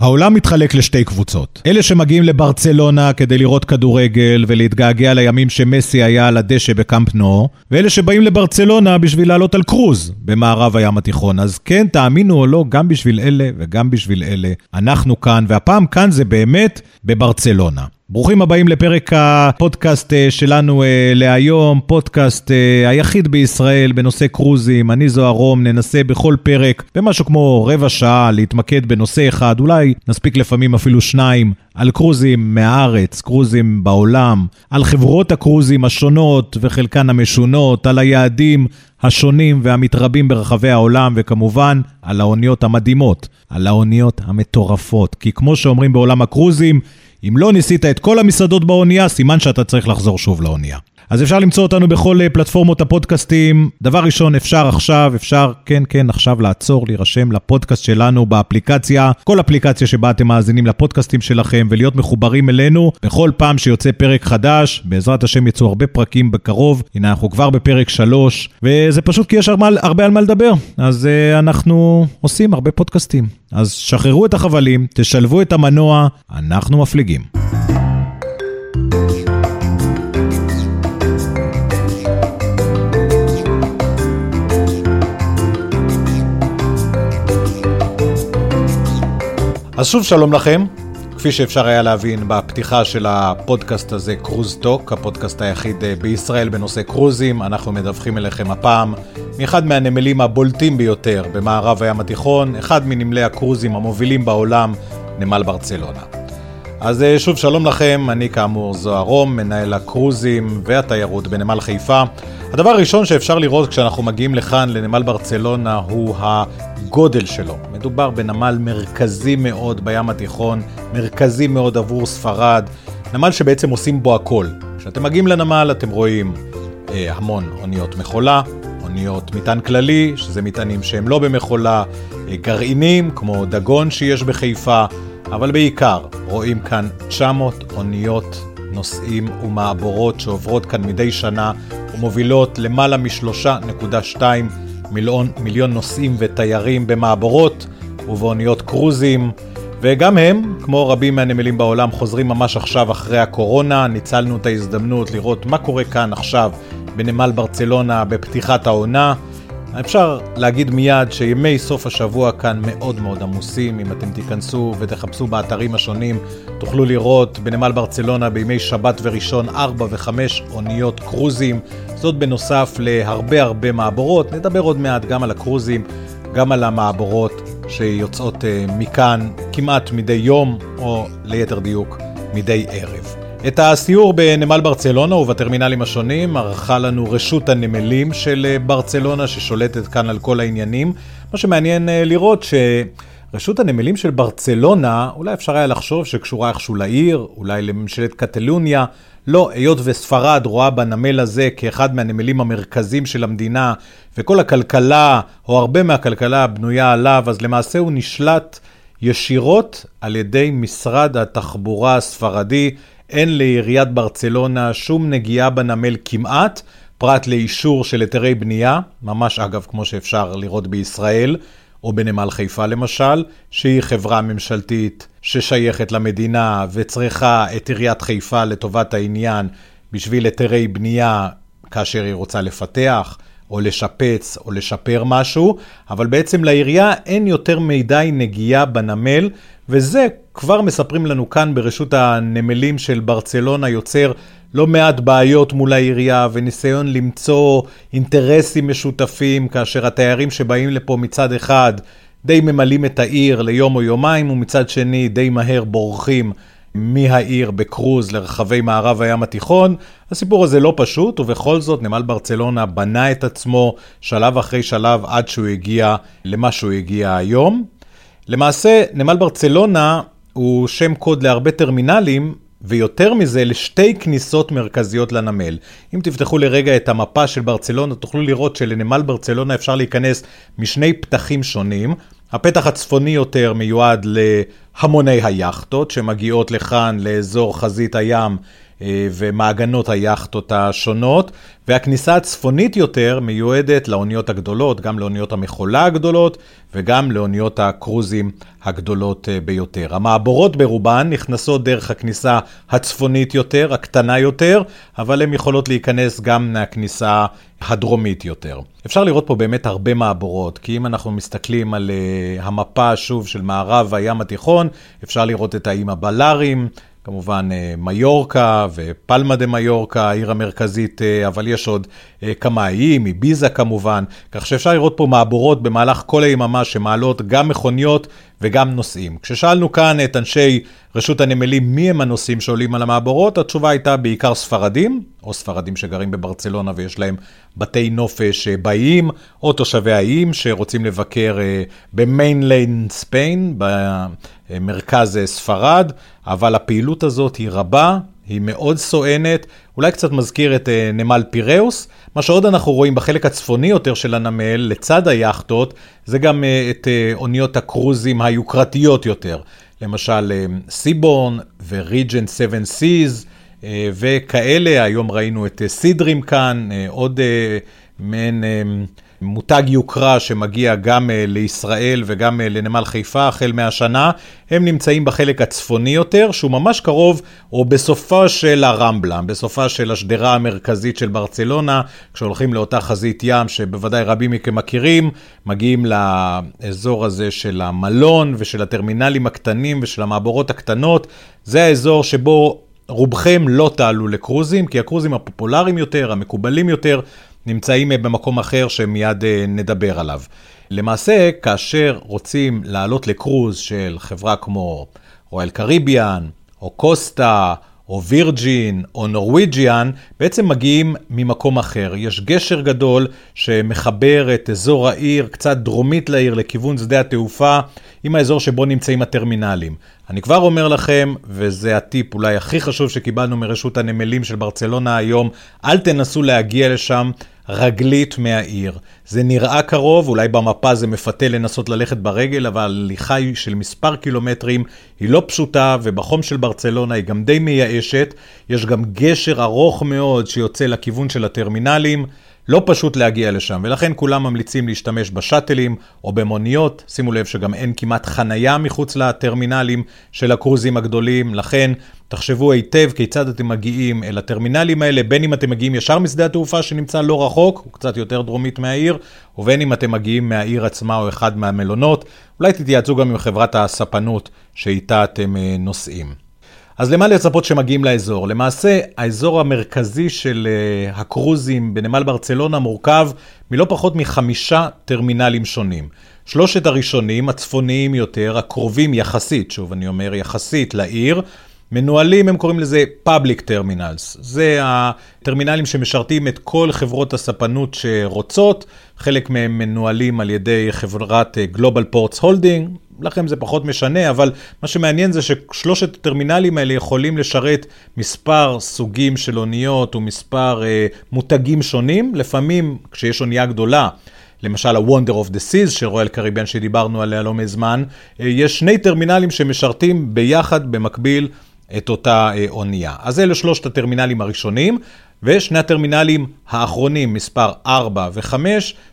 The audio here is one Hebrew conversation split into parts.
העולם מתחלק לשתי קבוצות. אלה שמגיעים לברצלונה כדי לראות כדורגל ולהתגעגע לימים שמסי היה על הדשא בקאמפ נו, ואלה שבאים לברצלונה בשביל לעלות על קרוז במערב הים התיכון. אז כן, תאמינו או לא, גם בשביל אלה וגם בשביל אלה, אנחנו כאן, והפעם כאן זה באמת בברצלונה. ברוכים הבאים לפרק הפודקאסט אה, שלנו אה, להיום, פודקאסט אה, היחיד בישראל בנושא קרוזים. אני זוהר רום, ננסה בכל פרק במשהו כמו רבע שעה להתמקד בנושא אחד, אולי נספיק לפעמים אפילו שניים, על קרוזים מהארץ, קרוזים בעולם, על חברות הקרוזים השונות וחלקן המשונות, על היעדים השונים והמתרבים ברחבי העולם, וכמובן, על האוניות המדהימות, על האוניות המטורפות. כי כמו שאומרים בעולם הקרוזים, אם לא ניסית את כל המסעדות באונייה, סימן שאתה צריך לחזור שוב לאונייה. אז אפשר למצוא אותנו בכל אה, פלטפורמות הפודקאסטים. דבר ראשון, אפשר עכשיו, אפשר, כן, כן, עכשיו לעצור, להירשם לפודקאסט שלנו באפליקציה, כל אפליקציה שבה אתם מאזינים לפודקאסטים שלכם, ולהיות מחוברים אלינו בכל פעם שיוצא פרק חדש. בעזרת השם יצאו הרבה פרקים בקרוב. הנה, אנחנו כבר בפרק 3, וזה פשוט כי יש הרבה, הרבה על מה לדבר. אז uh, אנחנו עושים הרבה פודקאסטים. אז שחררו את החבלים, תשלבו את המנוע, אנחנו מפליגים. אז שוב שלום לכם. כפי שאפשר היה להבין בפתיחה של הפודקאסט הזה, קרוז טוק, הפודקאסט היחיד אה, בישראל בנושא קרוזים, אנחנו מדווחים אליכם הפעם מאחד מהנמלים הבולטים ביותר במערב הים התיכון, אחד מנמלי הקרוזים המובילים בעולם, נמל ברצלונה. אז אה, שוב שלום לכם, אני כאמור זוהר רום, מנהל הקרוזים והתיירות בנמל חיפה. הדבר הראשון שאפשר לראות כשאנחנו מגיעים לכאן, לנמל ברצלונה, הוא הגודל שלו. מדובר בנמל מרכזי מאוד בים התיכון, מרכזי מאוד עבור ספרד, נמל שבעצם עושים בו הכל. כשאתם מגיעים לנמל אתם רואים אה, המון אוניות מכולה, אוניות מטען כללי, שזה מטענים שהם לא במכולה, אה, גרעינים כמו דגון שיש בחיפה, אבל בעיקר רואים כאן 900 אוניות נוסעים ומעבורות שעוברות כאן מדי שנה ומובילות למעלה מ-3.2 מיליון, מיליון נוסעים ותיירים במעבורות ובאוניות קרוזים. וגם הם, כמו רבים מהנמלים בעולם, חוזרים ממש עכשיו אחרי הקורונה. ניצלנו את ההזדמנות לראות מה קורה כאן עכשיו בנמל ברצלונה בפתיחת העונה. אפשר להגיד מיד שימי סוף השבוע כאן מאוד מאוד עמוסים. אם אתם תיכנסו ותחפשו באתרים השונים, תוכלו לראות בנמל ברצלונה בימי שבת וראשון 4 ו-5 אוניות קרוזים. זאת בנוסף להרבה הרבה מעבורות. נדבר עוד מעט גם על הקרוזים, גם על המעבורות שיוצאות uh, מכאן כמעט מדי יום, או ליתר דיוק, מדי ערב. את הסיור בנמל ברצלונה ובטרמינלים השונים ערכה לנו רשות הנמלים של אה, ברצלונה ששולטת כאן על כל העניינים. מה שמעניין אה, לראות שרשות הנמלים של ברצלונה, אולי אפשר היה לחשוב שקשורה איכשהו לעיר, אולי לממשלת קטלוניה. לא, היות וספרד רואה בנמל הזה כאחד מהנמלים המרכזיים של המדינה, וכל הכלכלה, או הרבה מהכלכלה בנויה עליו, אז למעשה הוא נשלט ישירות על ידי משרד התחבורה הספרדי. אין לעיריית ברצלונה שום נגיעה בנמל כמעט, פרט לאישור של היתרי בנייה, ממש אגב כמו שאפשר לראות בישראל, או בנמל חיפה למשל, שהיא חברה ממשלתית ששייכת למדינה וצריכה את עיריית חיפה לטובת העניין בשביל היתרי בנייה כאשר היא רוצה לפתח. או לשפץ או לשפר משהו, אבל בעצם לעירייה אין יותר מדי נגיעה בנמל, וזה כבר מספרים לנו כאן ברשות הנמלים של ברצלונה יוצר לא מעט בעיות מול העירייה וניסיון למצוא אינטרסים משותפים כאשר התיירים שבאים לפה מצד אחד די ממלאים את העיר ליום או יומיים ומצד שני די מהר בורחים מהעיר בקרוז לרחבי מערב הים התיכון. הסיפור הזה לא פשוט, ובכל זאת נמל ברצלונה בנה את עצמו שלב אחרי שלב עד שהוא הגיע למה שהוא הגיע היום. למעשה, נמל ברצלונה הוא שם קוד להרבה טרמינלים, ויותר מזה, לשתי כניסות מרכזיות לנמל. אם תפתחו לרגע את המפה של ברצלונה, תוכלו לראות שלנמל ברצלונה אפשר להיכנס משני פתחים שונים. הפתח הצפוני יותר מיועד להמוני היאכטות שמגיעות לכאן, לאזור חזית הים, ומעגנות היאכטות השונות, והכניסה הצפונית יותר מיועדת לאוניות הגדולות, גם לאוניות המכולה הגדולות וגם לאוניות הקרוזים הגדולות ביותר. המעבורות ברובן נכנסות דרך הכניסה הצפונית יותר, הקטנה יותר, אבל הן יכולות להיכנס גם מהכניסה הדרומית יותר. אפשר לראות פה באמת הרבה מעבורות, כי אם אנחנו מסתכלים על uh, המפה שוב של מערב הים התיכון, אפשר לראות את האיים הבלארים, כמובן אה, מיורקה ופלמה דה מיורקה, העיר המרכזית, אה, אבל יש עוד כמה איים, איביזה כמובן, כך שאפשר לראות פה מעבורות במהלך כל היממה שמעלות גם מכוניות וגם נוסעים. כששאלנו כאן את אנשי רשות הנמלים מי הם הנוסעים שעולים על המעבורות, התשובה הייתה בעיקר ספרדים, או ספרדים שגרים בברצלונה ויש להם בתי נופש באיים, או תושבי האיים שרוצים לבקר ב mainland Spain, במרכז ספרד, אבל הפעילות הזאת היא רבה, היא מאוד סואנת, אולי קצת מזכיר את נמל פיראוס. מה שעוד אנחנו רואים בחלק הצפוני יותר של הנמל, לצד היאכטות, זה גם uh, את uh, אוניות הקרוזים היוקרתיות יותר. למשל, סיבורן וריג'נט 7 סיז וכאלה, היום ראינו את סידרים כאן, עוד מעין... מותג יוקרה שמגיע גם אה, לישראל וגם אה, לנמל חיפה החל מהשנה, הם נמצאים בחלק הצפוני יותר, שהוא ממש קרוב, או בסופה של הרמבלה, בסופה של השדרה המרכזית של ברצלונה, כשהולכים לאותה חזית ים שבוודאי רבים מכם מכירים, מגיעים לאזור הזה של המלון ושל הטרמינלים הקטנים ושל המעבורות הקטנות, זה האזור שבו רובכם לא תעלו לקרוזים, כי הקרוזים הפופולריים יותר, המקובלים יותר, נמצאים אה, במקום אחר שמיד אה, נדבר עליו. למעשה, כאשר רוצים לעלות לקרוז של חברה כמו רויאל קריביאן, או קוסטה, או וירג'ין, או נורוויג'יאן, בעצם מגיעים ממקום אחר. יש גשר גדול שמחבר את אזור העיר, קצת דרומית לעיר, לכיוון שדה התעופה, עם האזור שבו נמצאים הטרמינלים. אני כבר אומר לכם, וזה הטיפ אולי הכי חשוב שקיבלנו מרשות הנמלים של ברצלונה היום, אל תנסו להגיע לשם. רגלית מהעיר. זה נראה קרוב, אולי במפה זה מפתה לנסות ללכת ברגל, אבל הליכה של מספר קילומטרים היא לא פשוטה, ובחום של ברצלונה היא גם די מייאשת. יש גם גשר ארוך מאוד שיוצא לכיוון של הטרמינלים. לא פשוט להגיע לשם, ולכן כולם ממליצים להשתמש בשאטלים או במוניות. שימו לב שגם אין כמעט חנייה מחוץ לטרמינלים של הקרוזים הגדולים, לכן תחשבו היטב כיצד אתם מגיעים אל הטרמינלים האלה, בין אם אתם מגיעים ישר משדה התעופה שנמצא לא רחוק, הוא קצת יותר דרומית מהעיר, ובין אם אתם מגיעים מהעיר עצמה או אחד מהמלונות. אולי תתייעצו גם עם חברת הספנות שאיתה אתם אה, נוסעים. אז למה לצפות שמגיעים לאזור? למעשה, האזור המרכזי של uh, הקרוזים בנמל ברצלונה מורכב מלא פחות מחמישה טרמינלים שונים. שלושת הראשונים, הצפוניים יותר, הקרובים יחסית, שוב אני אומר יחסית לעיר, מנוהלים, הם קוראים לזה Public Terminals. זה הטרמינלים שמשרתים את כל חברות הספנות שרוצות, חלק מהם מנוהלים על ידי חברת אה, Global Ports Holding, לכם זה פחות משנה, אבל מה שמעניין זה ששלושת הטרמינלים האלה יכולים לשרת מספר סוגים של אוניות ומספר אה, מותגים שונים. לפעמים, כשיש אונייה גדולה, למשל ה-Wonder of the Seas של רויאל קריביאן שדיברנו עליה לא מזמן, אה, יש שני טרמינלים שמשרתים ביחד, במקביל, את אותה אה, אונייה. אז אלה שלושת הטרמינלים הראשונים. ושני הטרמינלים האחרונים, מספר 4 ו-5,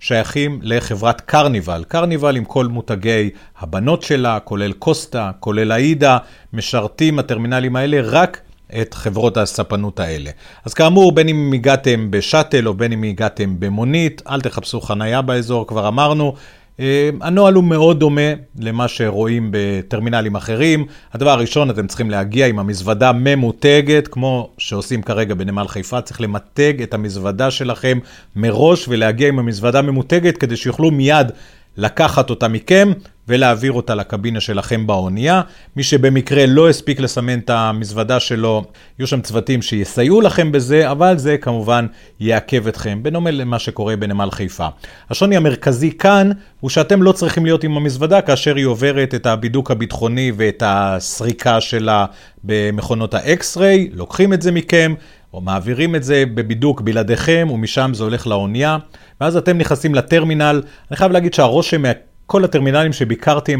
שייכים לחברת קרניבל. קרניבל עם כל מותגי הבנות שלה, כולל קוסטה, כולל אאידה, משרתים הטרמינלים האלה רק את חברות הספנות האלה. אז כאמור, בין אם הגעתם בשאטל או בין אם הגעתם במונית, אל תחפשו חנייה באזור, כבר אמרנו. אה, הנוהל הוא מאוד דומה למה שרואים בטרמינלים אחרים. הדבר הראשון, אתם צריכים להגיע עם המזוודה ממותגת, כמו שעושים כרגע בנמל חיפה, צריך למתג את המזוודה שלכם מראש ולהגיע עם המזוודה ממותגת כדי שיוכלו מיד לקחת אותה מכם ולהעביר אותה לקבינה שלכם באונייה. מי שבמקרה לא הספיק לסמן את המזוודה שלו, יהיו שם צוותים שיסייעו לכם בזה, אבל זה כמובן יעכב אתכם, בדומה למה שקורה בנמל חיפה. השוני המרכזי כאן הוא שאתם לא צריכים להיות עם המזוודה כאשר היא עוברת את הבידוק הביטחוני ואת הסריקה שלה במכונות האקס-ריי, לוקחים את זה מכם. או מעבירים את זה בבידוק בלעדיכם, ומשם זה הולך לאונייה, ואז אתם נכנסים לטרמינל. אני חייב להגיד שהרושם מכל הטרמינלים שביקרתי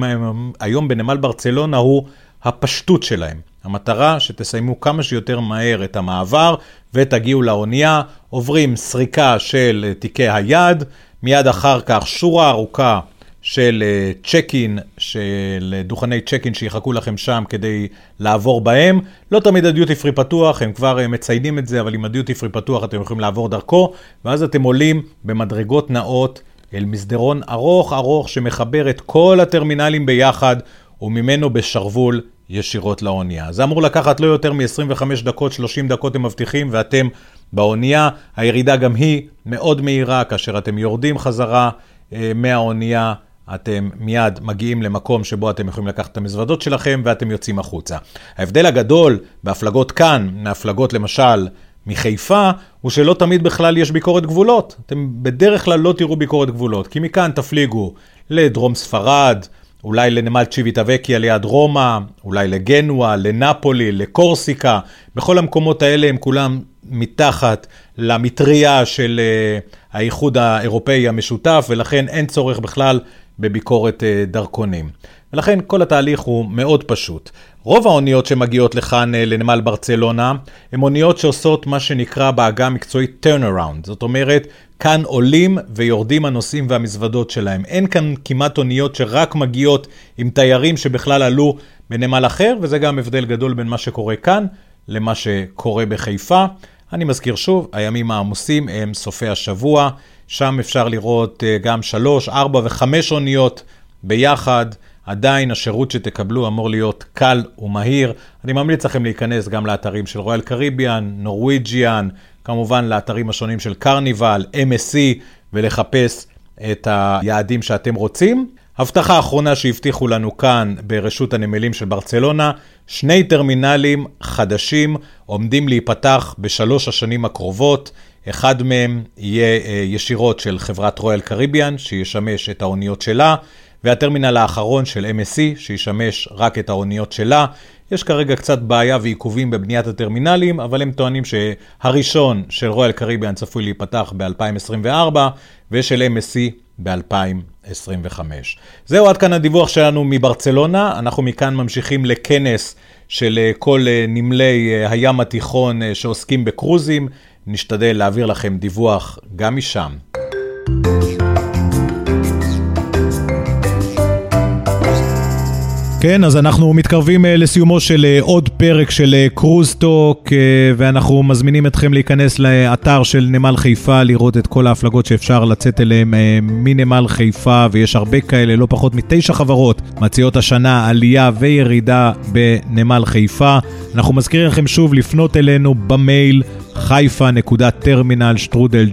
היום בנמל ברצלונה הוא הפשטות שלהם. המטרה שתסיימו כמה שיותר מהר את המעבר ותגיעו לאונייה, עוברים סריקה של תיקי היד, מיד אחר כך שורה ארוכה של צ'ק אין, של דוכני צ'ק אין שיחכו לכם שם כדי לעבור בהם. לא תמיד הדיוטי פרי פתוח, הם כבר אה, מציינים את זה, אבל אם הדיוטי פרי פתוח אתם יכולים לעבור דרכו, ואז אתם עולים במדרגות נאות אל מסדרון ארוך ארוך שמחבר את כל הטרמינלים ביחד, וממנו בשרוול ישירות לאונייה. זה אמור לקחת לא יותר מ-25 דקות, 30 דקות הם מבטיחים, ואתם באונייה. הירידה גם היא מאוד מהירה, כאשר אתם יורדים חזרה אה, מהאונייה. אתם מיד מגיעים למקום שבו אתם יכולים לקחת את המזוודות שלכם ואתם יוצאים החוצה. ההבדל הגדול בהפלגות כאן, מהפלגות למשל מחיפה, הוא שלא תמיד בכלל יש ביקורת גבולות. אתם בדרך כלל לא תראו ביקורת גבולות, כי מכאן תפליגו לדרום ספרד, אולי לנמל צ'יוויטה וקיה ליד רומא, אולי לגנואה, לנפולי, לקורסיקה. בכל המקומות האלה הם כולם מתחת למטריה של uh, האיחוד האירופאי המשותף, ולכן אין צורך בכלל בביקורת uh, דרכונים. ולכן כל התהליך הוא מאוד פשוט. רוב האוניות שמגיעות לכאן uh, לנמל ברצלונה, הן אוניות שעושות מה שנקרא בעגה המקצועית turnaround. זאת אומרת, כאן עולים ויורדים הנוסעים והמזוודות שלהם. אין כאן כמעט אוניות שרק מגיעות עם תיירים שבכלל עלו בנמל אחר, וזה גם הבדל גדול בין מה שקורה כאן למה שקורה בחיפה. אני מזכיר שוב, הימים העמוסים הם סופי השבוע, שם אפשר לראות אה, גם שלוש, ארבע וחמש אוניות ביחד. עדיין השירות שתקבלו אמור להיות קל ומהיר. אני ממליץ לכם להיכנס גם לאתרים של רויאל קריביאן, נורוויג'יאן, כמובן לאתרים השונים של קרניבל, MSC, ולחפש את היעדים שאתם רוצים. הבטחה אחרונה שהבטיחו לנו כאן ברשות הנמלים של ברצלונה, שני טרמינלים חדשים עומדים להיפתח בשלוש השנים הקרובות. אחד מהם יהיה אה, ישירות של חברת רויאל קריביאן, שישמש את האוניות שלה, והטרמינל האחרון של MSC, שישמש רק את האוניות שלה. יש כרגע קצת בעיה ועיכובים בבניית הטרמינלים, אבל הם טוענים שהראשון של רויאל קריביאן צפוי להיפתח ב-2024, ושל MSC ב-2025. זהו עד כאן הדיווח שלנו מברצלונה, אנחנו מכאן ממשיכים לכנס של אה, כל אה, נמלי אה, הים התיכון שעוסקים בקרוזים, נשתדל להעביר לכם דיווח גם משם. כן, אז אנחנו מתקרבים uh, לסיומו של uh, עוד פרק של קרוזטוק, uh, ואנחנו מזמינים אתכם להיכנס לאתר של נמל חיפה, לראות את כל ההפלגות שאפשר לצאת אליהן מנמל חיפה, ויש הרבה כאלה, לא פחות מתשע חברות מציעות השנה עלייה וירידה בנמל חיפה. אנחנו מזכירים לכם שוב לפנות אלינו במייל.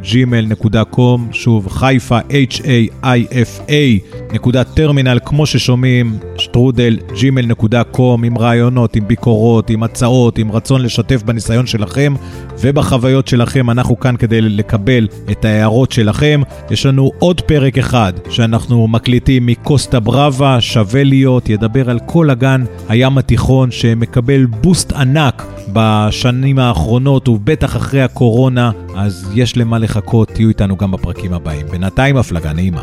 ג'ימל.קום, שוב חיפה, H-A-I-F-A נקודה טרמינל, כמו ששומעים, שטרודל gmail.com עם רעיונות, עם ביקורות, עם הצעות, עם רצון לשתף בניסיון שלכם ובחוויות שלכם. אנחנו כאן כדי לקבל את ההערות שלכם. יש לנו עוד פרק אחד שאנחנו מקליטים מקוסטה בראבה, שווה להיות, ידבר על כל אגן הים התיכון שמקבל בוסט ענק בשנים האחרונות ובטח אחרי הקורונה, אז יש למה לחכות, תהיו איתנו גם בפרקים הבאים. בינתיים הפלגה נעימה.